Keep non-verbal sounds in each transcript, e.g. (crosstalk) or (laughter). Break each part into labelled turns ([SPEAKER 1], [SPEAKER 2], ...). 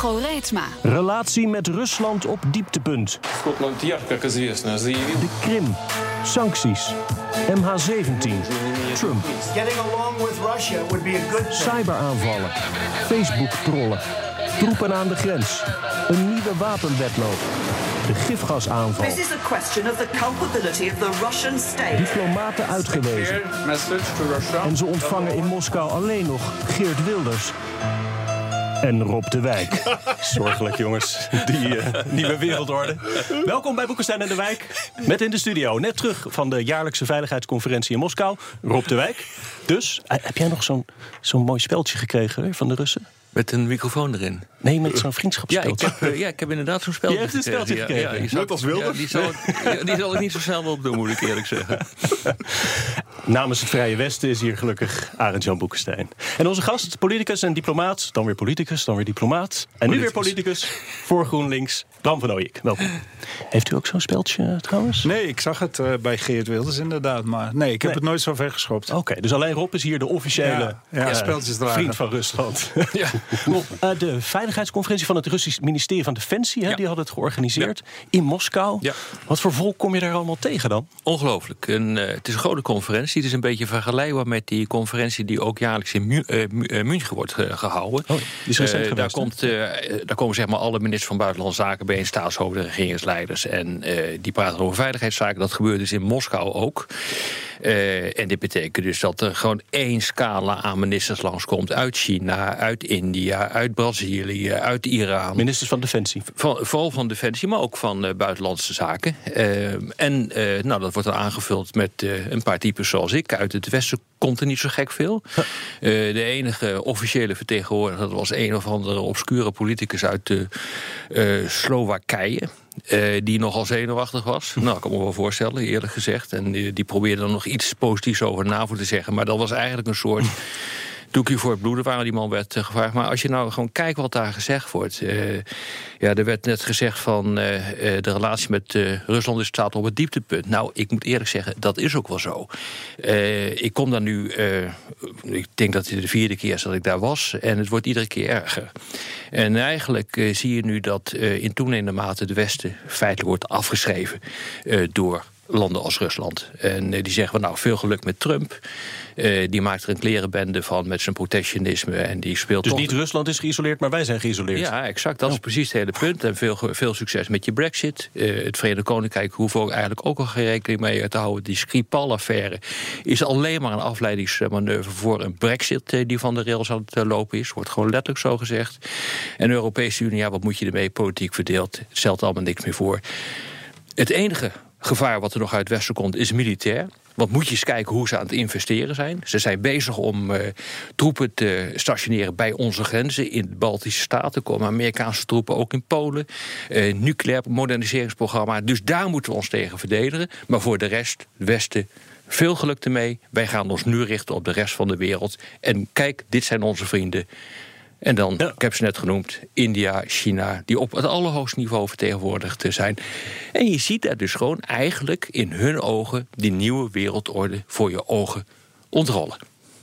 [SPEAKER 1] Hugo Reitsma.
[SPEAKER 2] Relatie met Rusland op dieptepunt.
[SPEAKER 3] Скотланд ярко, как известно, заявил...
[SPEAKER 2] De Krim. Sancties. MH17. Trump.
[SPEAKER 4] Getting along with Russia would be a good thing.
[SPEAKER 2] Cyberaanvallen. Facebook-trollen. Troepen aan de grens. Een nieuwe wapenwetloop. De gifgasaanval.
[SPEAKER 5] This is a question of the culpability of the Russian state.
[SPEAKER 2] Diplomaten uitgewezen.
[SPEAKER 3] Clear message to Russia.
[SPEAKER 2] En ze ontvangen in Moskou alleen nog Geert Wilders. En Rob de Wijk.
[SPEAKER 6] Zorgelijk, jongens. Die eh, nieuwe wereldorde. Welkom bij Boekenstein en de Wijk. Met in de studio, net terug van de jaarlijkse veiligheidsconferentie in Moskou. Rob de Wijk. Dus, eh, heb jij nog zo'n zo'n mooi speltje gekregen van de Russen?
[SPEAKER 7] Met een microfoon erin.
[SPEAKER 6] Nee, met zo'n
[SPEAKER 7] Ja, ik
[SPEAKER 6] vriendschapsspeltje.
[SPEAKER 7] heb, eh, ja, ik heb inderdaad zo'n speltje
[SPEAKER 6] Je hebt een speltje
[SPEAKER 7] Ja,
[SPEAKER 6] gekregen.
[SPEAKER 7] Ja, die zal,
[SPEAKER 8] Net als Wilders?
[SPEAKER 7] ja, die, zal, ik- die zal ik niet zo snel op doen, moet ik eerlijk zeggen. (laughs)
[SPEAKER 6] Namens het Vrije Westen is hier gelukkig Arend Jan Boekenstein. En onze gast, politicus en diplomaat. Dan weer politicus, dan weer diplomaat. En nu weer politicus voor GroenLinks, Bram van Ooyek. Welkom. Heeft u ook zo'n speltje eh, trouwens?
[SPEAKER 8] Nee, ik zag het eh, bij Geert Wilders inderdaad. Maar nee, ik heb
[SPEAKER 6] Nee.
[SPEAKER 8] het nooit zo ver geschopt.
[SPEAKER 6] Oké, dus alleen Rob is hier de officiële
[SPEAKER 8] Ja, ja,
[SPEAKER 6] vriend van Rusland. Rob, (laughs) eh, de veiligheidsconferentie van het Russisch ministerie van Defensie, hè,
[SPEAKER 7] Ja.
[SPEAKER 6] die had het georganiseerd in Moskou.
[SPEAKER 7] Ja.
[SPEAKER 6] Wat voor volk kom je daar allemaal tegen dan?
[SPEAKER 7] Ongelooflijk. Eh, het is een grote conferentie. Het is een beetje vergelijkbaar met die conferentie die ook jaarlijks in Mu- eh, München wordt eh, gehouden.
[SPEAKER 6] Oh, die is geweest,
[SPEAKER 7] daar, komt, daar komen zeg maar alle ministers van Buitenlandse Zaken bijeen, staatshoofden, regeringsleiders. En die praten over veiligheidszaken. Dat gebeurt dus in Moskou ook. En dit betekent dus dat er gewoon één scala aan ministers langskomt. Uit China, uit India, uit Brazilië, uit Iran.
[SPEAKER 6] Ministers van Defensie.
[SPEAKER 7] Van, vooral van Defensie, maar ook van eh, buitenlandse zaken. Eh, en eh, nou, dat wordt dan aangevuld met een paar types zoals ik. Uit het Westen komt er niet zo gek veel. (laughs) De enige officiële vertegenwoordiger dat was een of andere obscure politicus uit de, Slowakije. die nogal zenuwachtig was. Nou, ik kan me wel voorstellen, eerlijk gezegd. En die, die probeerde dan nog iets positiefs over NAVO te zeggen. Maar dat was eigenlijk een soort doekje voor het bloeden waar die man werd eh, gevraagd. Maar als je nou gewoon kijkt wat daar gezegd wordt. eh, ja, er werd net gezegd van eh, de relatie met Rusland is staat op het dieptepunt. Nou, ik moet eerlijk zeggen, dat is ook wel zo. Ik kom daar nu, ik denk dat het de vierde keer is dat ik daar was. En het wordt iedere keer erger. En eigenlijk zie je nu dat in toenemende mate de Westen feitelijk wordt afgeschreven door landen als Rusland. En eh, die zeggen van nou, veel geluk met Trump. Eh, die maakt er een klerenbende van met zijn protectionisme. En die speelt
[SPEAKER 6] Dus
[SPEAKER 7] toch
[SPEAKER 6] niet Rusland is geïsoleerd, maar wij zijn geïsoleerd.
[SPEAKER 7] ja, exact. Dat is precies het hele punt. En veel, veel succes met je brexit. Eh, het Verenigd Koninkrijk hoeft ook eigenlijk ook al geen rekening mee te houden. Die Skripal-affaire is alleen maar een afleidingsmanoeuvre voor een brexit die van de rails aan het lopen is. Wordt gewoon letterlijk zo gezegd. En de Europese Unie, ja, wat moet je ermee? Politiek verdeeld. Het stelt allemaal niks meer voor. Het enige gevaar wat er nog uit Westen komt is militair. Want moet je eens kijken hoe ze aan het investeren zijn. Ze zijn bezig om eh, troepen te stationeren bij onze grenzen. In de Baltische Staten komen Amerikaanse troepen ook in Polen. Eh, nucleair moderniseringsprogramma. Dus daar moeten we ons tegen verdedigen. Maar voor de rest, het Westen, veel geluk ermee. Wij gaan ons nu richten op de rest van de wereld. En kijk, dit zijn onze vrienden. En dan,
[SPEAKER 6] Ja.
[SPEAKER 7] ik heb ze net genoemd, India, China, die op het allerhoogste niveau vertegenwoordigd zijn. En je ziet daar dus gewoon eigenlijk in hun ogen die nieuwe wereldorde voor je ogen ontrollen.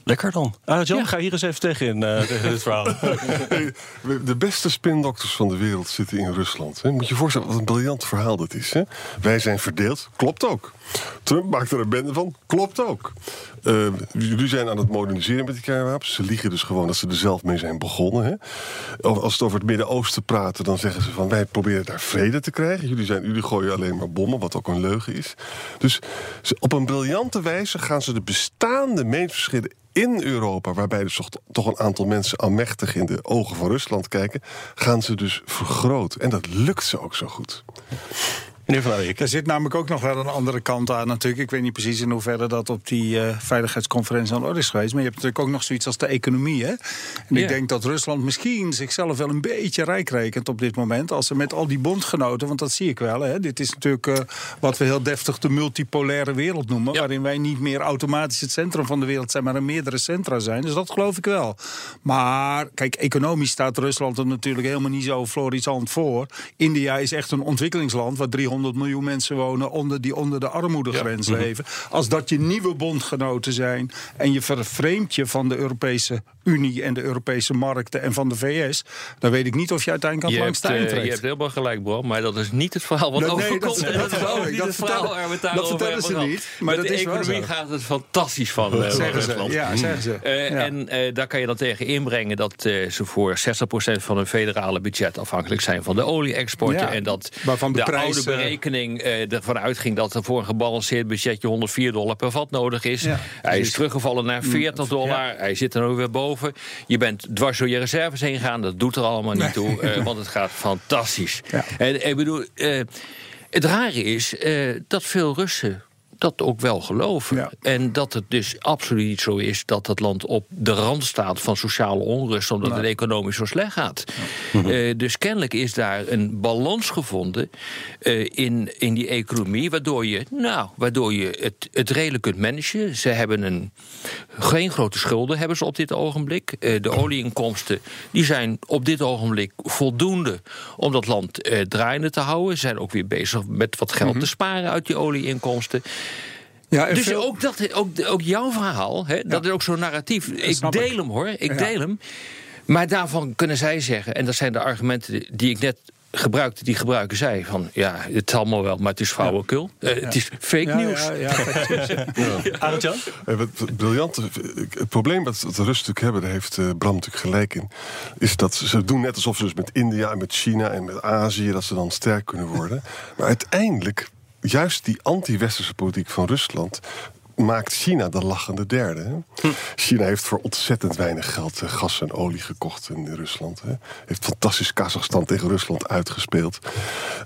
[SPEAKER 6] Lekker dan. Ah, Jan,
[SPEAKER 7] Ja.
[SPEAKER 6] ga hier eens even tegen in, eh, tegen dit verhaal. (laughs)
[SPEAKER 9] De beste spindokters van de wereld zitten in Rusland. Hè. Moet je je voorstellen wat een briljant verhaal dat is. Hè? Wij zijn verdeeld, klopt ook. Trump maakt er een bende van, klopt ook. Eh, jullie zijn aan het moderniseren met die kernwapens. Ze liegen dus gewoon dat ze er zelf mee zijn begonnen. Hè? Als het over het Midden-Oosten praten, dan zeggen ze van wij proberen daar vrede te krijgen. Jullie, zijn, jullie gooien alleen maar bommen, wat ook een leugen is. Dus ze- op een briljante wijze gaan ze de bestaande meningsverschillen in Europa, waarbij dus toch, een aantal mensen aanmächtig in de ogen van Rusland kijken, gaan ze dus vergroten. En dat lukt ze ook zo goed.
[SPEAKER 6] Meneer Van.
[SPEAKER 8] Er zit namelijk ook nog wel een andere kant aan natuurlijk. Ik weet niet precies in hoeverre dat op die eh, veiligheidsconferentie aan de orde is geweest. Maar je hebt natuurlijk ook nog zoiets als de economie. Hè? En ik denk dat Rusland misschien zichzelf wel een beetje rijk rekent op dit moment. Als ze met al die bondgenoten, want dat zie ik wel. Hè? Dit is natuurlijk eh, wat we heel deftig de multipolaire wereld noemen.
[SPEAKER 7] Ja.
[SPEAKER 8] Waarin wij niet meer automatisch het centrum van de wereld zijn, maar er meerdere centra zijn. Dus dat geloof ik wel. Maar kijk, economisch staat Rusland er natuurlijk helemaal niet zo florissant voor. India is echt een ontwikkelingsland waar 300 miljoen mensen wonen onder die onder de armoedegrens leven. Als dat je nieuwe bondgenoten zijn en je vervreemdt je van de Europese Unie en de Europese markten en van de VS, dan weet ik niet of je uiteindelijk aan
[SPEAKER 7] Je
[SPEAKER 8] het langste eind
[SPEAKER 7] eh, je
[SPEAKER 8] trekt.
[SPEAKER 7] hebt helemaal gelijk, bro. Maar dat is niet het verhaal wat
[SPEAKER 8] Nee, nee,
[SPEAKER 7] overkomt.
[SPEAKER 8] dat- (laughs)
[SPEAKER 7] is ook niet
[SPEAKER 8] Dat
[SPEAKER 7] het verhaal waar we het
[SPEAKER 8] dat vertellen ze niet, maar
[SPEAKER 7] Met
[SPEAKER 8] dat
[SPEAKER 7] de
[SPEAKER 8] is wel
[SPEAKER 7] economie gaat het fantastisch van, eh, van
[SPEAKER 8] zeggen ze.
[SPEAKER 7] Rusland.
[SPEAKER 8] Ja, zeggen ze.
[SPEAKER 7] Eh,
[SPEAKER 8] Ja.
[SPEAKER 7] En eh, daar kan je dan tegen inbrengen dat eh, ze voor 60% van hun federale budget afhankelijk zijn van de olie-exporten.
[SPEAKER 8] Ja,
[SPEAKER 7] en dat
[SPEAKER 8] waarvan de
[SPEAKER 7] oude
[SPEAKER 8] eh,
[SPEAKER 7] berekening eh, ervan uitging dat er voor een gebalanceerd budgetje 104 dollar per vat nodig is.
[SPEAKER 8] Ja,
[SPEAKER 7] Hij is teruggevallen naar 40 dollar. Hij zit er nu weer boven. Je bent dwars door je reserves heen gegaan. Dat doet er allemaal niet toe, eh, (laughs) want het gaat fantastisch. En ik bedoel, eh, het rare is dat veel Russen dat ook wel geloven.
[SPEAKER 8] Ja.
[SPEAKER 7] En dat het dus absoluut niet zo is dat het land op de rand staat van sociale onrust, omdat het economisch zo slecht gaat. Eh, dus kennelijk is daar een balans gevonden eh, in, in die economie, waardoor je, nou, waardoor je het, het redelijk kunt managen. Ze hebben een, geen grote schulden hebben ze op dit ogenblik. Eh, de olieinkomsten die zijn op dit ogenblik voldoende om dat land draaiende te houden. Ze zijn ook weer bezig met wat geld te sparen uit die olieinkomsten.
[SPEAKER 8] Ja,
[SPEAKER 7] Dus
[SPEAKER 8] veel-
[SPEAKER 7] ook, dat, ook, ook jouw verhaal, hè, dat is ook zo'n narratief. Ik deel
[SPEAKER 8] ik.
[SPEAKER 7] hem hoor, ik
[SPEAKER 8] Ja.
[SPEAKER 7] deel hem. Maar daarvan kunnen zij zeggen, en dat zijn de argumenten die ik net gebruikte, die gebruiken zij. Van ja, het is allemaal wel, maar het is flauwekul. Eh, het is fake
[SPEAKER 8] Ja,
[SPEAKER 7] nieuws.
[SPEAKER 8] ja, ja, (laughs)
[SPEAKER 9] wat- wat briljante, het probleem dat, dat de Russen natuurlijk hebben, daar heeft eh, Bram natuurlijk gelijk in, is dat ze, ze doen net alsof ze dus met India en met China en met Azië, dat ze dan sterk kunnen worden. (laughs) Maar uiteindelijk, juist die anti-westerse politiek van Rusland maakt China de lachende derde. Hè? China heeft voor ontzettend weinig geld eh, gas en olie gekocht in Rusland. Hè? Heeft fantastisch Kazachstan tegen Rusland uitgespeeld.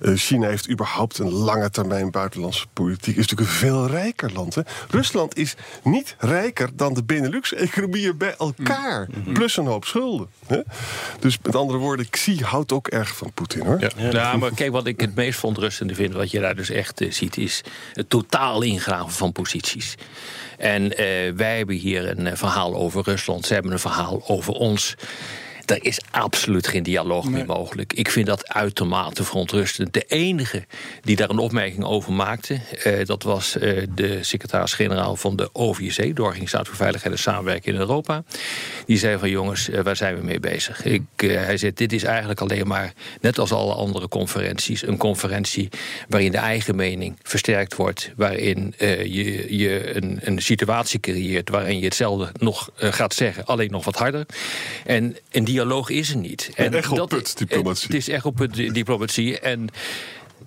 [SPEAKER 9] Eh, China heeft überhaupt een lange termijn buitenlandse politiek. Is natuurlijk een veel rijker land. Hè? Rusland is niet rijker dan de Benelux-economieën bij elkaar. Plus een hoop schulden. Hè? Dus met andere woorden, Xi houdt ook erg van Poetin hoor.
[SPEAKER 7] Ja. Nou, maar kijk, wat ik het meest verontrustende vind, wat je daar dus echt eh, ziet, is het totaal ingraven van posities. En eh, wij hebben hier een eh, verhaal over Rusland, ze hebben een verhaal over ons. Er is absoluut geen dialoog meer mogelijk. Ik vind dat uitermate verontrustend. De enige die daar een opmerking over maakte, eh, dat was eh, de secretaris-generaal van de OVSE, de Organisatie voor Veiligheid en Samenwerking in Europa. Die zei van jongens, eh, waar zijn we mee bezig? Ik, hij zei, dit is eigenlijk alleen maar, net als alle andere conferenties, een conferentie waarin de eigen mening versterkt wordt, waarin je, je een, een situatie creëert waarin je hetzelfde nog gaat zeggen, alleen nog wat harder. En een dialoog is er niet.
[SPEAKER 9] Een echoput
[SPEAKER 7] dat-
[SPEAKER 9] diplomatie.
[SPEAKER 7] Het is echt op het diplomatie. En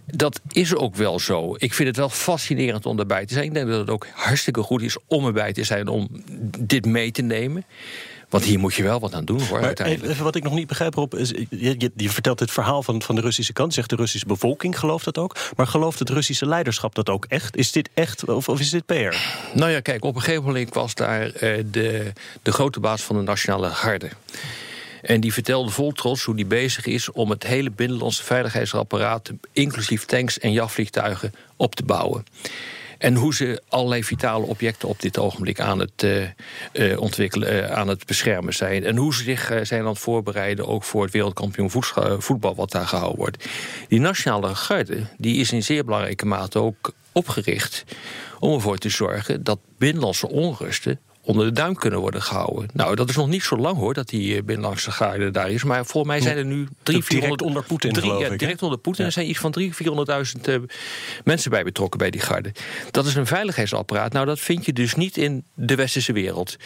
[SPEAKER 7] dat is ook wel zo. Ik vind het wel fascinerend om erbij te zijn. Ik denk dat het ook hartstikke goed is om erbij te zijn om dit mee te nemen. Want hier moet je wel wat aan doen hoor,
[SPEAKER 6] Maar
[SPEAKER 7] uiteindelijk.
[SPEAKER 6] even wat ik nog niet begrijp, Rob, is, je, je, je vertelt het verhaal van, van de Russische kant. Zegt de Russische bevolking gelooft dat ook. Maar gelooft het Russische leiderschap dat ook echt? Is dit echt of, of is dit PR?
[SPEAKER 7] Nou ja, kijk, op een gegeven moment was daar eh, de, de grote baas van de Nationale Garde. En die vertelde vol trots hoe die bezig is om het hele binnenlandse veiligheidsapparaat, inclusief tanks en jachtvliegtuigen, op te bouwen. En hoe ze allerlei vitale objecten op dit ogenblik aan het eh, eh, ontwikkelen, eh, aan het beschermen zijn. En hoe ze zich zijn aan het voorbereiden ook voor het wereldkampioen voetbal wat daar gehouden wordt. Die nationale garde die is in zeer belangrijke mate ook opgericht om ervoor te zorgen dat binnenlandse onrusten onder de duim kunnen worden gehouden. Nou, dat is nog niet zo lang hoor, dat die eh, binnenlandse garde daar is. Maar volgens mij zijn er nu drie, 400...
[SPEAKER 6] onder Poetin,
[SPEAKER 7] drie- ja,
[SPEAKER 6] ik,
[SPEAKER 7] direct onder Poetin. Er zijn iets van 300.000, 400.000 eh, mensen bij betrokken bij die garde. Dat is een veiligheidsapparaat. Nou, dat vind je dus niet in de westerse wereld.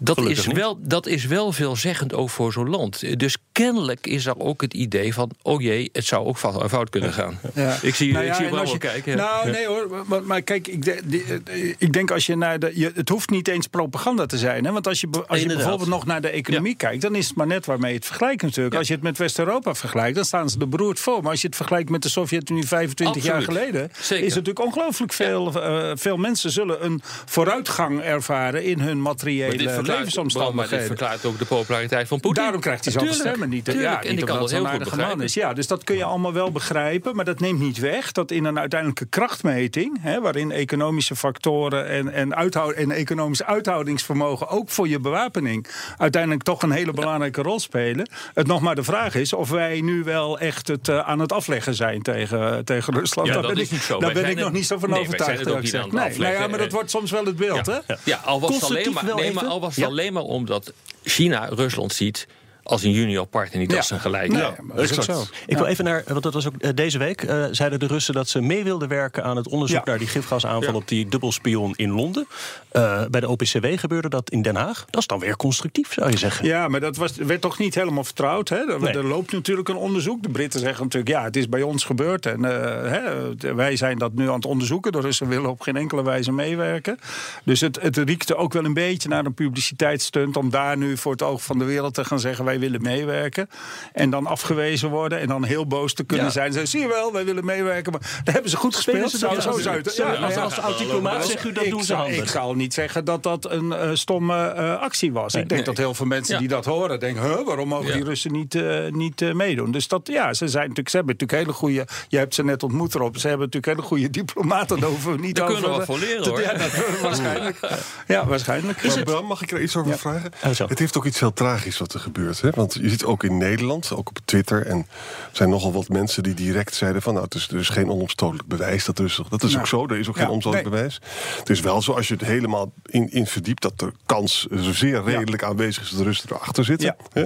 [SPEAKER 7] Dat
[SPEAKER 6] Gelukkig
[SPEAKER 7] is,
[SPEAKER 6] niet.
[SPEAKER 7] wel, dat is wel veelzeggend ook voor zo'n land. Dus kennelijk is er ook het idee van... oh jee, het zou ook fout, kunnen gaan.
[SPEAKER 8] Ja.
[SPEAKER 7] Ik zie,
[SPEAKER 8] Nou
[SPEAKER 7] ik
[SPEAKER 8] ja,
[SPEAKER 7] zie Bram
[SPEAKER 8] als
[SPEAKER 7] wel
[SPEAKER 8] je-
[SPEAKER 7] kijken.
[SPEAKER 8] Nou, nee hoor. Maar, maar kijk, ik, de- ik denk als je naar de. Je, het hoeft niet eens propaganda te zijn. Hè? Want als je, als je
[SPEAKER 6] Inderdaad.
[SPEAKER 8] bijvoorbeeld nog naar de economie kijkt, dan is het maar net waarmee je het vergelijkt natuurlijk. Als je het met West-Europa vergelijkt, dan staan ze er beroerd voor. Maar als je het vergelijkt met de Sovjet-Unie 25 jaar geleden,
[SPEAKER 7] Zeker.
[SPEAKER 8] is het natuurlijk ongelooflijk veel. eh, veel mensen zullen een vooruitgang ervaren in hun materiële
[SPEAKER 7] verklaart, Bram, maar dit
[SPEAKER 8] levensomstandigheden.
[SPEAKER 7] verklaart ook de populariteit van Poetin.
[SPEAKER 8] Daarom krijgt hij zoveel
[SPEAKER 7] Tuurlijk,
[SPEAKER 8] stemmen niet.
[SPEAKER 7] tuurlijk.
[SPEAKER 8] Ja,
[SPEAKER 7] en ik kan dat heel
[SPEAKER 8] zo'n
[SPEAKER 7] goed begrijpen.
[SPEAKER 8] is. Ja, dus dat kun je allemaal wel begrijpen. Maar dat neemt niet weg dat in een uiteindelijke krachtmeting... Hè, waarin economische factoren en, en, uithoud, en economisch uithoudingsvermogen... ook voor je bewapening uiteindelijk toch een hele belangrijke rol spelen. Het nog maar de vraag is of wij nu wel echt het eh, aan het afleggen zijn tegen, tegen Rusland.
[SPEAKER 7] Ja,
[SPEAKER 8] daar
[SPEAKER 7] dat
[SPEAKER 8] ben ik,
[SPEAKER 7] niet zo.
[SPEAKER 8] Daar ben ik nog niet zo van
[SPEAKER 7] nee,
[SPEAKER 8] overtuigd. nee, nou ja, maar dat wordt soms wel het beeld, hè?
[SPEAKER 7] Ja, al was, het alleen maar, nee, al was het alleen maar omdat China Rusland ziet als een junior partner, niet
[SPEAKER 8] Ja.
[SPEAKER 7] als een gelijk.
[SPEAKER 8] Nee, maar dat is zo.
[SPEAKER 6] Ik wil even naar, want dat was ook eh, deze week, eh, zeiden de Russen dat ze mee wilden werken aan het onderzoek
[SPEAKER 8] Ja.
[SPEAKER 6] naar die gifgasaanval op die dubbelspion in Londen. Eh, bij de OPCW gebeurde dat in Den Haag. Dat is dan weer constructief, zou je zeggen.
[SPEAKER 8] Ja, maar dat was, werd toch niet helemaal vertrouwd. Hè? Er,
[SPEAKER 6] Nee.
[SPEAKER 8] er loopt natuurlijk een onderzoek. De Britten zeggen natuurlijk, ja, het is bij ons gebeurd. En eh, hè, wij zijn dat nu aan het onderzoeken. De Russen willen op geen enkele wijze meewerken. Dus het, het riekte ook wel een beetje naar een publiciteitsstunt... om daar nu voor het oog van de wereld te gaan zeggen... wij willen meewerken. En dan afgewezen worden en dan heel boos te kunnen
[SPEAKER 6] Ja.
[SPEAKER 8] zijn. Zeggen, zie je wel, wij willen meewerken. Maar daar hebben ze goed gespeeld.
[SPEAKER 6] ze dat
[SPEAKER 8] zo ja,
[SPEAKER 6] als- als oud-diplomaat zegt u dat
[SPEAKER 8] ik
[SPEAKER 6] doen ze
[SPEAKER 8] zou-
[SPEAKER 6] handig.
[SPEAKER 8] Ik zal niet zeggen dat dat een eh, stomme eh, actie was. ik denk
[SPEAKER 7] nee.
[SPEAKER 8] dat heel veel mensen
[SPEAKER 7] Ja.
[SPEAKER 8] die dat horen denken... Huh, waarom mogen
[SPEAKER 7] Ja.
[SPEAKER 8] die Russen niet, eh, niet eh, meedoen? Dus dat, ja, ze, zijn natuurlijk, ze hebben natuurlijk hele goede... Je hebt ze net ontmoet erop. Ze hebben natuurlijk hele goede diplomaten. Daar hoeven we niet
[SPEAKER 7] Daar
[SPEAKER 8] over...
[SPEAKER 7] kunnen we wat voor leren,
[SPEAKER 8] te-
[SPEAKER 7] hoor.
[SPEAKER 8] Ja, dat, (laughs) waarschijnlijk. Ja, waarschijnlijk.
[SPEAKER 9] Maar Bram, mag ik er iets over vragen?
[SPEAKER 6] Ja, zo.
[SPEAKER 9] Het heeft ook iets heel tragisch wat er gebeurt. Hè? Want je ziet ook in Nederland, ook op Twitter... en er zijn nogal wat mensen die direct zeiden van... nou, het is, er is geen onomstotelijk bewijs. Dat is, dat is
[SPEAKER 8] Nou,
[SPEAKER 9] ook zo, er is ook
[SPEAKER 8] ja,
[SPEAKER 9] geen onomstotelijk
[SPEAKER 8] nee.
[SPEAKER 9] bewijs. Het is wel zo, als je het helemaal in, in verdiept... dat er kans zeer redelijk aanwezig is dat de Russen erachter zitten. Hè?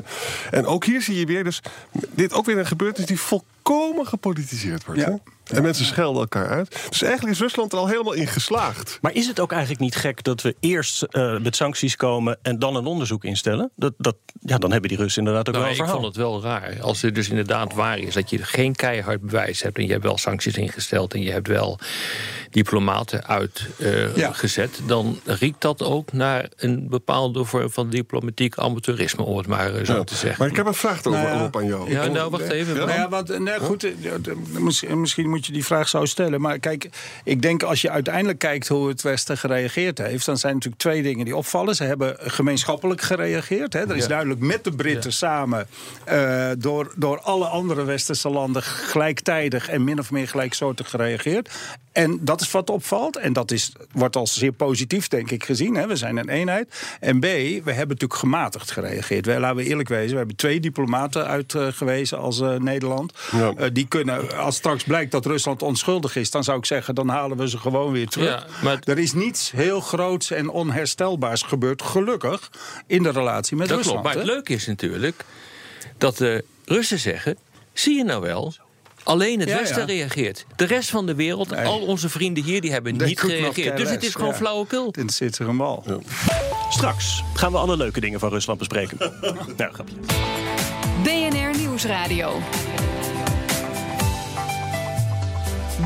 [SPEAKER 9] En ook hier zie je weer dus... dit ook weer een gebeurtenis die volkomen gepolitiseerd wordt.
[SPEAKER 8] Ja.
[SPEAKER 9] Hè? En mensen schelden elkaar uit. Dus eigenlijk is Rusland er al helemaal in geslaagd.
[SPEAKER 6] Maar is het ook eigenlijk niet gek dat we eerst eh, met sancties komen en dan een onderzoek instellen? Dat, dat, ja, dan hebben die Russen inderdaad ook
[SPEAKER 7] Nou,
[SPEAKER 6] wel een
[SPEAKER 7] ik
[SPEAKER 6] verhaal.
[SPEAKER 7] vond het wel raar. Als het dus inderdaad waar is dat je geen keihard bewijs hebt... en je hebt wel sancties ingesteld en je hebt wel diplomaten uitgezet...
[SPEAKER 8] Ja.
[SPEAKER 7] dan riekt dat ook naar een bepaalde vorm van diplomatiek amateurisme... om het maar eh, zo
[SPEAKER 9] Ja.
[SPEAKER 7] te zeggen.
[SPEAKER 9] Maar ik heb een vraag
[SPEAKER 8] Nou ja.
[SPEAKER 9] Rob, aan jou.
[SPEAKER 7] Ja, nou, wacht even.
[SPEAKER 8] Nou ja, want, eh, nee, goed, eh, eh, misschien, misschien moet je die vraag zo stellen. Maar kijk, ik denk als je uiteindelijk kijkt hoe het Westen gereageerd heeft... dan zijn natuurlijk twee dingen die opvallen. Ze hebben gemeenschappelijk gereageerd. Hè. Er is duidelijk met de Britten samen... eh, door, door alle andere Westerse landen gelijktijdig... en min of meer gelijksoortig gereageerd. En dat is wat opvalt. En dat is, wordt als zeer positief, denk ik, gezien. Hè. We zijn een eenheid. En B, we hebben natuurlijk gematigd gereageerd. Wij, laten we eerlijk wezen, we hebben twee diplomaten uitgewezen als eh, Nederland.
[SPEAKER 9] Ja.
[SPEAKER 8] Eh, die kunnen, als straks blijkt dat Rusland onschuldig is... dan zou ik zeggen, dan halen we ze gewoon weer terug.
[SPEAKER 7] Ja, maar-
[SPEAKER 8] Er is niets heel groots en onherstelbaars gebeurd, gelukkig... in de relatie met
[SPEAKER 7] Dat
[SPEAKER 8] Rusland.
[SPEAKER 7] klopt. Maar het leuke is natuurlijk dat de Russen zeggen: zie je nou wel? Alleen het
[SPEAKER 8] Ja,
[SPEAKER 7] Westen
[SPEAKER 8] ja.
[SPEAKER 7] reageert. De rest van de wereld,
[SPEAKER 8] Nee.
[SPEAKER 7] al onze vrienden hier, die hebben
[SPEAKER 8] They
[SPEAKER 7] niet gereageerd. Dus het is gewoon
[SPEAKER 8] ja.
[SPEAKER 7] flauwekul.
[SPEAKER 8] Het interesseert zich een bal.
[SPEAKER 6] Straks gaan we alle leuke dingen van Rusland bespreken. (laughs) nou, grapje.
[SPEAKER 1] BNR Nieuwsradio.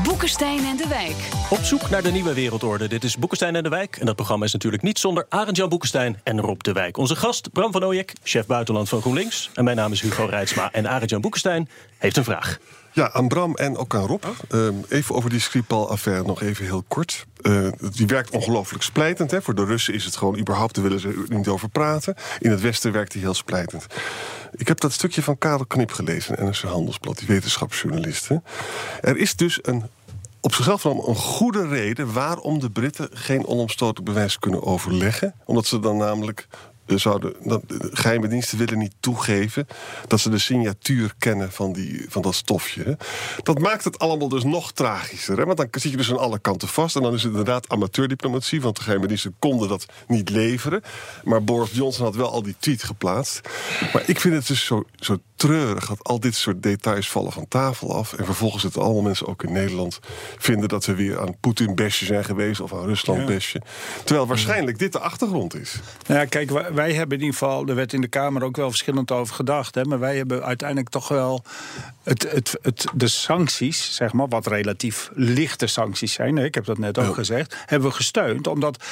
[SPEAKER 1] Boekenstein en de Wijk.
[SPEAKER 6] Op zoek naar de nieuwe wereldorde. Dit is Boekenstein en de Wijk. En dat programma is natuurlijk niet zonder Arend-Jan Boekenstein en Rob de Wijk. Onze gast Bram van Ooyek, chef buitenland van GroenLinks. En mijn naam is Hugo Reitsma. En Arend-Jan Boekenstein heeft een vraag.
[SPEAKER 9] Ja, aan Bram en ook aan Rob. Ehm, even over die Skripal-affaire nog even heel kort. Eh, die werkt ongelooflijk splijtend. Hè. Voor de Russen is het gewoon überhaupt, daar willen ze er niet over praten. In het Westen werkt die heel splijtend. Ik heb dat stukje van Karel Knip gelezen NRC Handelsblad, die wetenschapsjournalist. hè. Er is dus een op zichzelf genomen een goede reden waarom de Britten geen onomstotelijk bewijs kunnen overleggen. Omdat ze dan namelijk zouden. Dat, diensten willen niet toegeven dat ze de signatuur kennen van, die, van dat stofje. Dat maakt het allemaal dus nog tragischer. Hè? Want dan zit je dus aan alle kanten vast. En dan is het inderdaad amateurdiplomatie, want de geheime diensten konden dat niet leveren. Maar Boris Johnson had wel al die tweet geplaatst. Maar ik vind het dus zo, zo treurig dat al dit soort details vallen van tafel af. En vervolgens zitten allemaal mensen ook in Nederland vinden dat we weer aan Poetin-besje zijn geweest of aan Rusland-besje. Terwijl waarschijnlijk dit de achtergrond is.
[SPEAKER 8] Nou ja, kijk, wij, wij hebben in ieder geval, er werd in de Kamer ook wel verschillend over gedacht. Hè, maar wij hebben uiteindelijk toch wel het, het, het, de sancties, zeg maar, wat relatief lichte sancties zijn, hè, ik heb dat net ook gezegd, hebben we gesteund. Omdat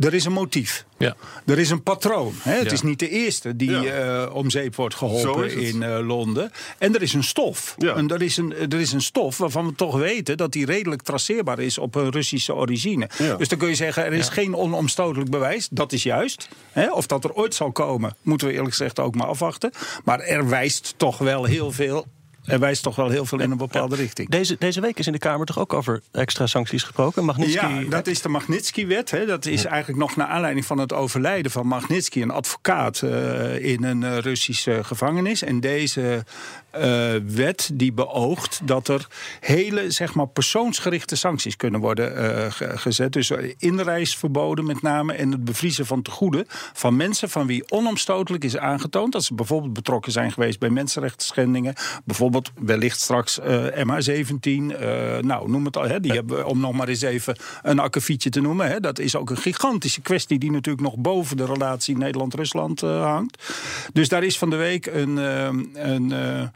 [SPEAKER 8] er is een motief.
[SPEAKER 7] Ja.
[SPEAKER 8] Er is een patroon. Hè? Het
[SPEAKER 7] Ja.
[SPEAKER 8] is niet de eerste die
[SPEAKER 9] Ja.
[SPEAKER 8] eh, om zeep wordt geholpen
[SPEAKER 9] het.
[SPEAKER 8] in eh, Londen. En er is een stof.
[SPEAKER 9] Ja.
[SPEAKER 8] En er, is een, er is een stof waarvan we toch weten dat die redelijk traceerbaar is op een Russische origine.
[SPEAKER 9] Ja.
[SPEAKER 8] Dus dan kun je zeggen, er is geen onomstotelijk bewijs. Dat is juist. Hè? Of dat er ooit zal komen, moeten we eerlijk gezegd ook maar afwachten. Maar er wijst toch wel heel veel. Er wijst toch wel heel veel in een bepaalde richting.
[SPEAKER 6] Deze, deze week is in de Kamer toch ook over extra sancties gesproken? Magnitsky,
[SPEAKER 8] Ja, dat is de Magnitsky-wet. Dat is eigenlijk nog naar aanleiding van het overlijden van Magnitsky, een advocaat eh, in een eh, Russische gevangenis. En deze eh, wet die beoogt dat er hele zeg maar, persoonsgerichte sancties kunnen worden ge- gezet. Dus inreisverboden met name en het bevriezen van tegoeden van mensen van wie onomstotelijk is aangetoond dat ze bijvoorbeeld betrokken zijn geweest bij mensenrechten schendingen. Bijvoorbeeld wellicht straks eh, MH17. eh, nou, noem het al. Hè, die hebben om nog maar eens even een akkefietje te noemen. Hè, dat is ook een gigantische kwestie die natuurlijk nog boven de relatie Nederland-Rusland eh, hangt. Dus daar is van de week een. een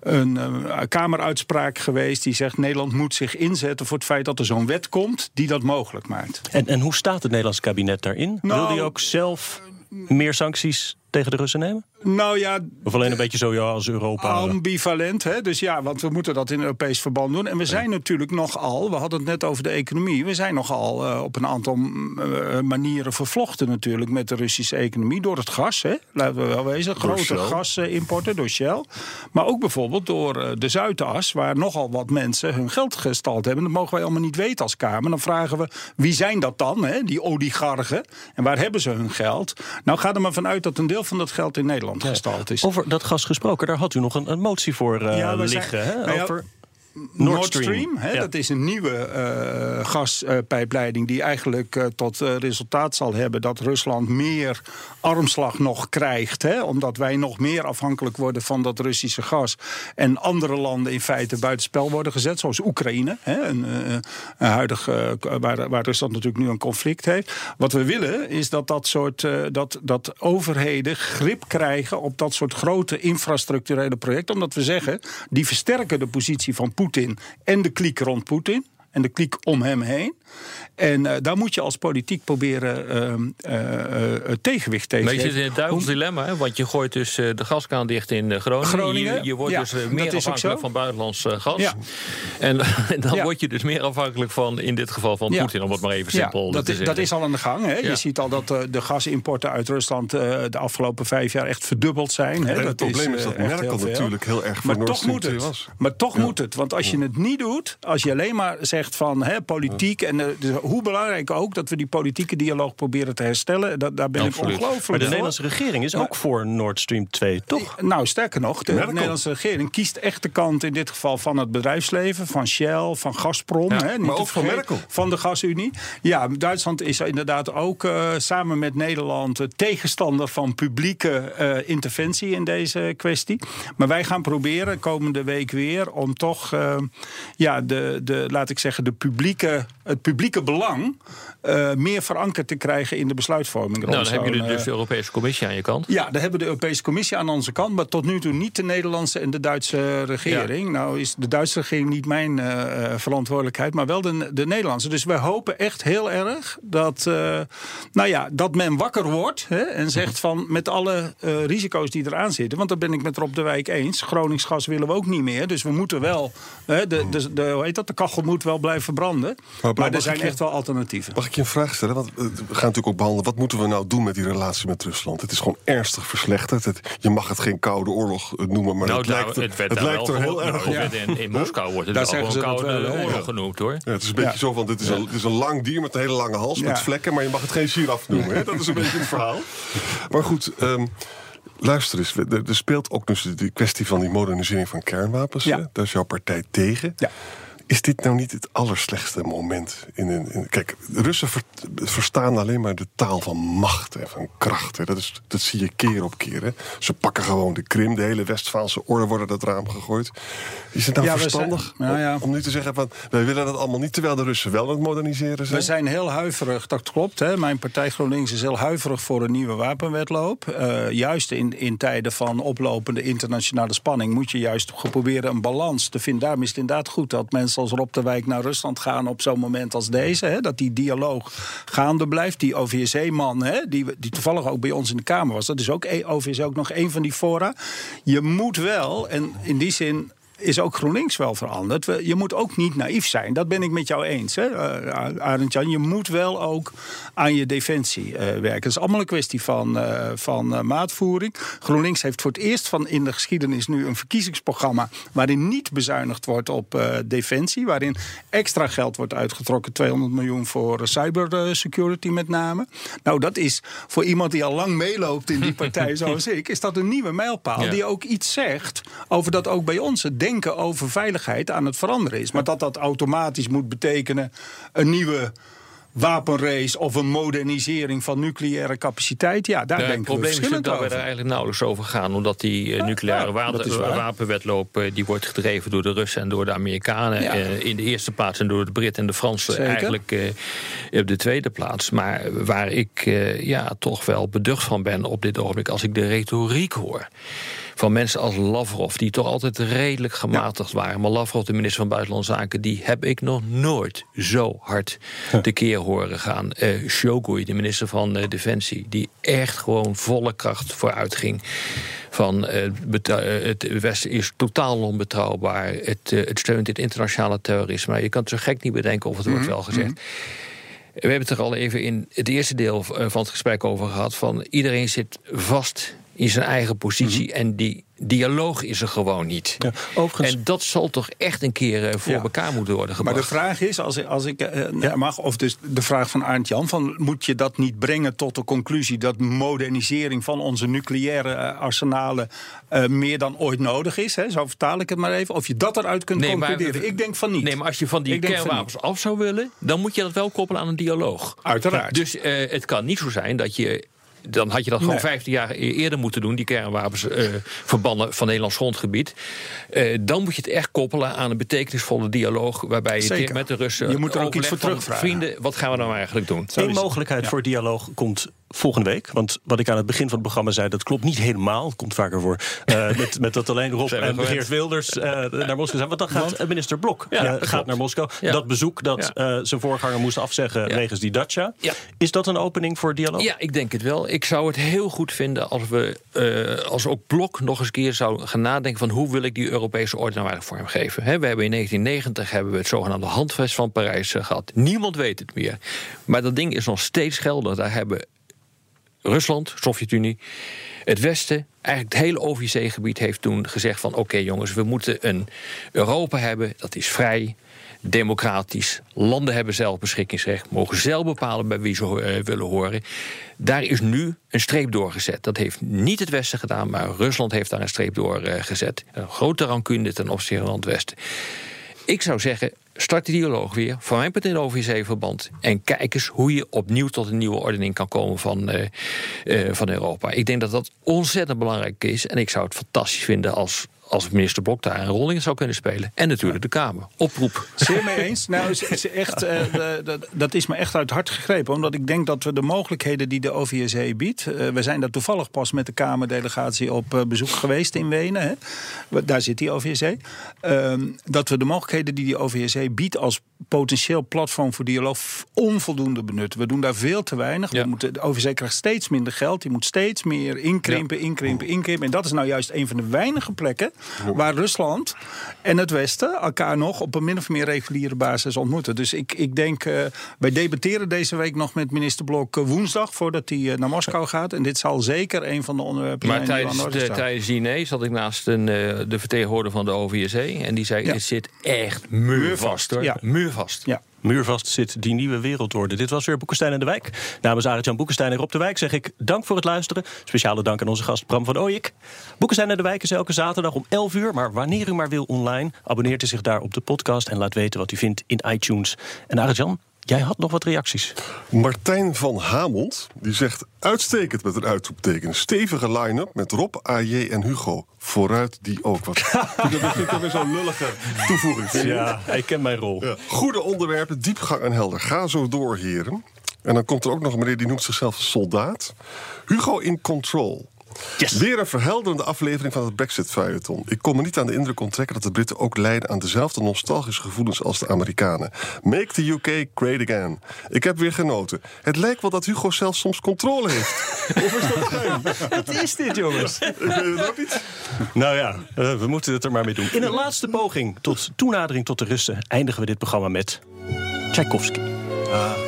[SPEAKER 8] een kameruitspraak geweest die zegt... Nederland moet zich inzetten voor het feit dat er zo'n wet komt... die dat mogelijk maakt.
[SPEAKER 6] En, en hoe staat het Nederlandse kabinet daarin?
[SPEAKER 8] Nou,
[SPEAKER 6] Wil die ook zelf meer sancties tegen de Russen nemen?
[SPEAKER 8] Nou ja,
[SPEAKER 6] Of alleen een beetje zo ja, als Europa?
[SPEAKER 8] Ambivalent, hè? dus ja, want we moeten dat in Europees verband doen. En we zijn natuurlijk nogal, we hadden het net over de economie... we zijn nogal eh, op een aantal eh, manieren vervlochten natuurlijk... met de Russische economie, door het gas, hè? laten we wel wezen. Grote
[SPEAKER 9] Shell.
[SPEAKER 8] gasimporten door Shell. Maar ook bijvoorbeeld door eh, de Zuidas... waar nogal wat mensen hun geld gestald hebben. Dat mogen wij allemaal niet weten als Kamer. Dan vragen we, wie zijn dat dan, hè? die oligarchen? En waar hebben ze hun geld? Nou, ga er maar vanuit dat een deel van dat geld in Nederland gestald is.
[SPEAKER 6] Over dat gas gesproken, daar had u nog een, een motie voor eh,
[SPEAKER 8] Ja, we zijn-
[SPEAKER 6] liggen. hè?
[SPEAKER 8] nou Nord Stream, hè,
[SPEAKER 6] Ja.
[SPEAKER 8] dat is een nieuwe eh, gaspijpleiding die eigenlijk eh, tot eh, resultaat zal hebben dat Rusland meer armslag nog krijgt. Hè, omdat wij nog meer afhankelijk worden van dat Russische gas. En andere landen in feite buitenspel worden gezet, zoals Oekraïne. Hè, een, een huidig, waar, waar Rusland natuurlijk nu een conflict heeft. Wat we willen is dat dat soort dat, dat overheden grip krijgen op dat soort grote infrastructurele projecten. Omdat we zeggen, die versterken de positie van Poetin en de kliek rond Poetin. En de kliek om hem heen. En eh, daar moet je als politiek proberen ehm, eh, eh, het tegenwicht tegen
[SPEAKER 7] Maar je
[SPEAKER 8] te
[SPEAKER 7] zit in het duivels dilemma, hè? want je gooit dus eh, de gaskraan dicht in eh, Groningen.
[SPEAKER 8] Groningen,
[SPEAKER 7] Je, je wordt
[SPEAKER 8] ja,
[SPEAKER 7] dus
[SPEAKER 8] dat
[SPEAKER 7] meer afhankelijk van buitenlands gas.
[SPEAKER 8] Ja.
[SPEAKER 7] En, (laughs) en dan
[SPEAKER 8] Ja.
[SPEAKER 7] word je dus meer afhankelijk van, in dit geval van
[SPEAKER 8] Ja.
[SPEAKER 7] Poetin, om het maar even simpel
[SPEAKER 8] ja,
[SPEAKER 7] te
[SPEAKER 8] dat, is,
[SPEAKER 7] zeggen.
[SPEAKER 8] dat is al aan de gang. Hè.
[SPEAKER 7] Ja.
[SPEAKER 8] Je ziet al dat de gasimporten uit Rusland eh, de afgelopen vijf jaar echt verdubbeld zijn. Hè.
[SPEAKER 9] En het
[SPEAKER 8] Dat
[SPEAKER 9] probleem is dat
[SPEAKER 8] echt
[SPEAKER 9] Merkel
[SPEAKER 8] heel veel.
[SPEAKER 9] natuurlijk heel erg voor
[SPEAKER 8] Maar
[SPEAKER 9] Nord
[SPEAKER 8] toch
[SPEAKER 9] Stream
[SPEAKER 8] moet
[SPEAKER 9] 2
[SPEAKER 8] het.
[SPEAKER 9] was.
[SPEAKER 8] Maar toch moet het. Want als je het niet doet, als je alleen maar zegt van hè, politiek... en eh, dus hoe belangrijk ook dat we die politieke dialoog proberen te herstellen... Dat, daar ben
[SPEAKER 7] Absoluut.
[SPEAKER 8] ik ongelooflijk
[SPEAKER 6] Maar de. Nederlandse regering is ook voor Nord Stream 2, toch?
[SPEAKER 8] Nou, sterker nog, de
[SPEAKER 9] Merkel.
[SPEAKER 8] Nederlandse regering kiest echt de kant in dit geval van het bedrijfsleven, van Shell, van Gazprom.
[SPEAKER 7] Ja,
[SPEAKER 8] hè, niet
[SPEAKER 9] maar ook van Merkel.
[SPEAKER 8] Van de Gasunie. Ja, Duitsland is inderdaad ook eh, samen met Nederland eh, tegenstander van publieke eh, interventie in deze kwestie. Maar wij gaan proberen komende week weer om toch, eh, ja, de, de, laat ik zeggen, de publieke, het publieke belang eh, meer verankerd te krijgen in de besluitvorming.
[SPEAKER 7] nou, dan heb je
[SPEAKER 8] zo'n,
[SPEAKER 7] dus
[SPEAKER 8] eh,
[SPEAKER 7] de Europese Commissie aan je kant.
[SPEAKER 8] ja, daar hebben we de Europese Commissie aan onze kant. Maar tot nu toe niet de Nederlandse en de Duitse regering. Nou is de Duitse regering niet mijn eh, verantwoordelijkheid, maar wel de, de Nederlandse. Dus wij hopen echt heel erg dat, nou ja, dat men wakker wordt hè, en zegt van met alle risico's die eraan zitten. Want daar ben ik met Rob de Wijk eens. Groningsgas willen we ook niet meer. Dus we moeten wel, hè, de, de, de, hoe heet dat, de kachel moet wel blijven branden.
[SPEAKER 9] maar
[SPEAKER 8] Maar, er zijn
[SPEAKER 9] je-
[SPEAKER 8] echt wel alternatieven.
[SPEAKER 9] Mag ik je een vraag stellen? Want eh, we gaan natuurlijk ook behandelen. Wat moeten we nou doen met die relatie met Rusland? Het is gewoon ernstig verslechterd. Het- je mag het geen koude oorlog eh, noemen, maar
[SPEAKER 7] nou,
[SPEAKER 9] het lijkt, er-
[SPEAKER 7] het
[SPEAKER 9] het lijkt
[SPEAKER 7] wel
[SPEAKER 9] er heel erg
[SPEAKER 7] Nou,
[SPEAKER 9] op.
[SPEAKER 7] het werd in, in Moskou wordt het
[SPEAKER 8] Daar
[SPEAKER 7] wel
[SPEAKER 8] dat
[SPEAKER 7] koude
[SPEAKER 8] wel,
[SPEAKER 7] oorlog
[SPEAKER 8] Ja.
[SPEAKER 7] genoemd hoor.
[SPEAKER 9] Ja, het is een beetje
[SPEAKER 8] Ja.
[SPEAKER 9] zo van, dit is, een, dit is een lang dier met een hele lange hals, met vlekken, maar je mag het geen giraf noemen. Hè? Dat is een beetje het verhaal. (laughs) Maar goed, ehm, luister eens, er, speelt ook dus die kwestie van die modernisering van kernwapens.
[SPEAKER 8] Ja.
[SPEAKER 9] Daar is jouw partij tegen.
[SPEAKER 8] Ja.
[SPEAKER 9] Is dit nou niet het allerslechtste moment? In, een- in, kijk, Russen ver- verstaan alleen maar de taal van macht en van kracht. Hè. Dat, is, dat zie je keer op keer. Hè. Ze pakken gewoon de Krim, de hele Westfaalse orde wordt uit het raam gegooid. Is het nou
[SPEAKER 8] Ja,
[SPEAKER 9] verstandig
[SPEAKER 8] zijn- nou ja.
[SPEAKER 9] om, om nu te zeggen van wij willen dat allemaal niet, terwijl de Russen wel aan het moderniseren zijn?
[SPEAKER 8] We zijn heel huiverig, dat klopt. Hè. Mijn partij GroenLinks is heel huiverig voor een nieuwe wapenwetloop. Eh, juist in, in tijden van oplopende internationale spanning moet je juist proberen een balans te vinden. Daarom is het inderdaad goed dat mensen als Rob de Wijk naar Rusland gaan op zo'n moment als deze. Hè. Dat die dialoog gaande blijft. Die OVSE-man, die, die toevallig ook bij ons in de Kamer was, dat is ook e- OVSE ook nog een van die fora. Je moet wel, en in die zin is ook GroenLinks wel veranderd. Je moet ook niet naïef zijn. Dat ben ik met jou eens, hè, eh, Arend Jan. Je moet wel ook aan je defensie eh, werken. Het is allemaal een kwestie van, eh, van maatvoering. GroenLinks heeft voor het eerst van in de geschiedenis nu een verkiezingsprogramma... waarin niet bezuinigd wordt op defensie. Waarin extra geld wordt uitgetrokken. 200 miljoen voor cybersecurity met name. Nou, dat is voor iemand die al lang meeloopt in die partij (laughs) zoals ik... is dat een nieuwe mijlpaal
[SPEAKER 7] Ja.
[SPEAKER 8] die ook iets zegt over dat ook bij ons het denken over veiligheid aan het veranderen is. Maar dat dat automatisch moet betekenen een nieuwe wapenrace of een modernisering van nucleaire capaciteit. Ja, daar denken we
[SPEAKER 7] probleem is dat we er eigenlijk nauwelijks over gaan. Omdat die eh, nucleaire
[SPEAKER 8] ja,
[SPEAKER 7] wapenwetloop eh, die wordt gedreven door de Russen en door de Amerikanen.
[SPEAKER 8] Ja.
[SPEAKER 7] eh, in de eerste plaats en door de Britten en de Fransen
[SPEAKER 8] Zeker.
[SPEAKER 7] eigenlijk op de tweede plaats. Maar waar ik ja, toch wel beducht van ben op dit ogenblik als ik de retoriek hoor. Van mensen als Lavrov, die toch altijd redelijk gematigd waren. Maar Lavrov, de minister van Buitenlandse Zaken, die heb ik nog nooit zo hard tekeer horen gaan. Eh Shogui, de minister van eh, Defensie, die echt gewoon volle kracht vooruit ging. Van eh, het Westen is totaal onbetrouwbaar. Het, het steunt het internationale terrorisme. Je kan het zo gek niet bedenken of het wordt wel gezegd. We hebben het er al even in het eerste deel van het gesprek over gehad. Van iedereen zit vast in zijn eigen positie. En die dialoog is er gewoon niet.
[SPEAKER 6] Ja, overigens-
[SPEAKER 7] En dat zal toch echt een keer eh, voor
[SPEAKER 8] Ja.
[SPEAKER 7] elkaar moeten worden
[SPEAKER 8] Maar
[SPEAKER 7] gebracht.
[SPEAKER 8] de vraag is, als, ik- als ik eh, mag, of dus de vraag van Arndt Jan: van, moet je dat niet brengen tot de conclusie dat modernisering van onze nucleaire eh, arsenalen eh, meer dan ooit nodig is? Hè? Zo vertaal ik het maar even. Of je dat eruit kunt
[SPEAKER 7] Nee, maar-
[SPEAKER 8] concluderen. ik denk van niet.
[SPEAKER 7] Nee, maar als je van die kernwapens af zou willen, dan moet je dat wel koppelen aan een dialoog.
[SPEAKER 8] Uiteraard.
[SPEAKER 7] Dus eh, het kan niet zo zijn dat je. Dan had je dat gewoon
[SPEAKER 8] Nee.
[SPEAKER 7] 15 jaar e- eerder moeten doen, die kernwapens eh, verbannen van Nederlands grondgebied. Eh, dan moet je het echt koppelen aan een betekenisvolle dialoog. Waarbij je
[SPEAKER 8] Zeker.
[SPEAKER 7] met de Russen.
[SPEAKER 8] Je moet er ook iets voor terugvragen.
[SPEAKER 7] Vrienden, wat gaan we nou eigenlijk doen?
[SPEAKER 6] Eén mogelijkheid voor dialoog komt volgende week. Want wat ik aan het begin van het programma zei, dat klopt niet helemaal. Komt vaker voor. Eh, (laughs) met, met dat alleen Rob en. Geert Wilders eh, naar Moskou zijn. Want dan gaat minister Blok
[SPEAKER 7] Ja,
[SPEAKER 6] eh, gaat naar Moskou.
[SPEAKER 7] Ja.
[SPEAKER 6] Dat bezoek dat
[SPEAKER 7] Ja.
[SPEAKER 6] zijn voorganger moest afzeggen wegens die Dacia. Is dat een opening voor dialoog?
[SPEAKER 7] Ja, ik denk het wel. Ik zou het heel goed vinden als we als ook Blok nog eens een keer zouden gaan nadenken van hoe wil ik die Europese orde nou eigenlijk vormgeven. We hebben in 1990 hebben we het zogenaamde handvest van Parijs eh, gehad. Niemand weet het meer. Maar dat ding is nog steeds geldig. Daar hebben Rusland, Sovjet-Unie, het Westen, eigenlijk het hele OVC-gebied heeft toen gezegd van oké jongens, we moeten een Europa hebben dat is vrij, democratisch. Landen hebben zelf beschikkingsrecht, mogen zelf bepalen bij wie ze eh, willen horen. Daar is nu een streep doorgezet. Dat heeft niet het Westen gedaan, maar Rusland heeft daar een streep doorgezet. gezet. een grote rancune ten opzichte van het Westen. Ik zou zeggen, start de dialoog weer. Van mijn part in OVC-verband. En kijk eens hoe je opnieuw tot een nieuwe ordening kan komen van, eh, eh, van Europa. Ik denk dat dat ontzettend belangrijk is. En ik zou het fantastisch vinden als, als minister Blok daar een rol in zou kunnen spelen. En natuurlijk de Kamer. Oproep.
[SPEAKER 8] Zeer mee eens. Nou, is, is echt, eh, de- dat is me echt uit het hart gegrepen. Omdat ik denk dat we de mogelijkheden die de OVSE biedt. eh, we zijn daar toevallig pas met de Kamerdelegatie op eh, bezoek geweest in Wenen. Hè. Daar zit die OVSE. Ehm, dat we de mogelijkheden die die OVSE biedt als potentieel platform voor dialoog onvoldoende benutten. We doen daar veel te weinig.
[SPEAKER 7] Ja.
[SPEAKER 8] We moeten, de OVSE krijgt steeds minder geld. Die moet steeds meer inkrimpen, inkrimpen, inkrimpen. En dat is nou juist een van de weinige plekken waar Rusland en het Westen elkaar nog op een min of meer reguliere basis ontmoeten. Dus ik, ik denk, eh, wij debatteren deze week nog met minister Blok eh, woensdag voordat hij eh, naar Moskou gaat. En dit zal zeker een van de onderwerpen
[SPEAKER 7] Maar
[SPEAKER 8] zijn die
[SPEAKER 7] tijdens
[SPEAKER 8] de
[SPEAKER 7] tijdens die diner zat ik naast een, de vertegenwoordiger van de OVSE. En die zei,
[SPEAKER 8] Ja.
[SPEAKER 7] het zit echt muurvast hoor.
[SPEAKER 8] Ja.
[SPEAKER 7] Muurvast. muurvast.
[SPEAKER 8] Ja.
[SPEAKER 6] Muurvast zit die nieuwe wereldorde. Dit was weer Boekenstein en de Wijk. Namens Arend-Jan Boekenstein en Rob de Wijk zeg ik dank voor het luisteren. Speciale dank aan onze gast Bram van Ooyek. Boekenstein en de Wijk is elke zaterdag om 11 uur. Maar wanneer u maar wil online, abonneert u zich daar op de podcast... en laat weten wat u vindt in iTunes. En Arend-Jan, jij had nog wat reacties.
[SPEAKER 9] Martijn van Hamond die zegt uitstekend met een uitroepteken. Stevige line-up met Rob, AJ en Hugo. Vooruit die ook. Wat (laughs) dat vind ik weer zo'n lullige toevoeging.
[SPEAKER 6] Ja, hij kent mijn rol.
[SPEAKER 9] Ja. Goede onderwerpen, diepgang en helder. Ga zo door, heren. En dan komt er ook nog een meneer die noemt zichzelf soldaat. Hugo in control.
[SPEAKER 6] Yes.
[SPEAKER 9] Weer een verhelderende aflevering van het Brexit-feuilleton. Ik kon me niet aan de indruk onttrekken dat de Britten ook lijden aan dezelfde nostalgische gevoelens als de Amerikanen. Make the UK great again. Ik heb weer genoten. Het lijkt wel dat Hugo zelf soms controle heeft. (laughs) of is dat geheim?
[SPEAKER 6] Wat is dit, jongens?
[SPEAKER 9] Ik weet het ook niet.
[SPEAKER 6] Nou ja, eh, we moeten het er maar mee doen. In een laatste poging tot toenadering tot de Russen eindigen we dit programma met Tchaikovsky.
[SPEAKER 10] De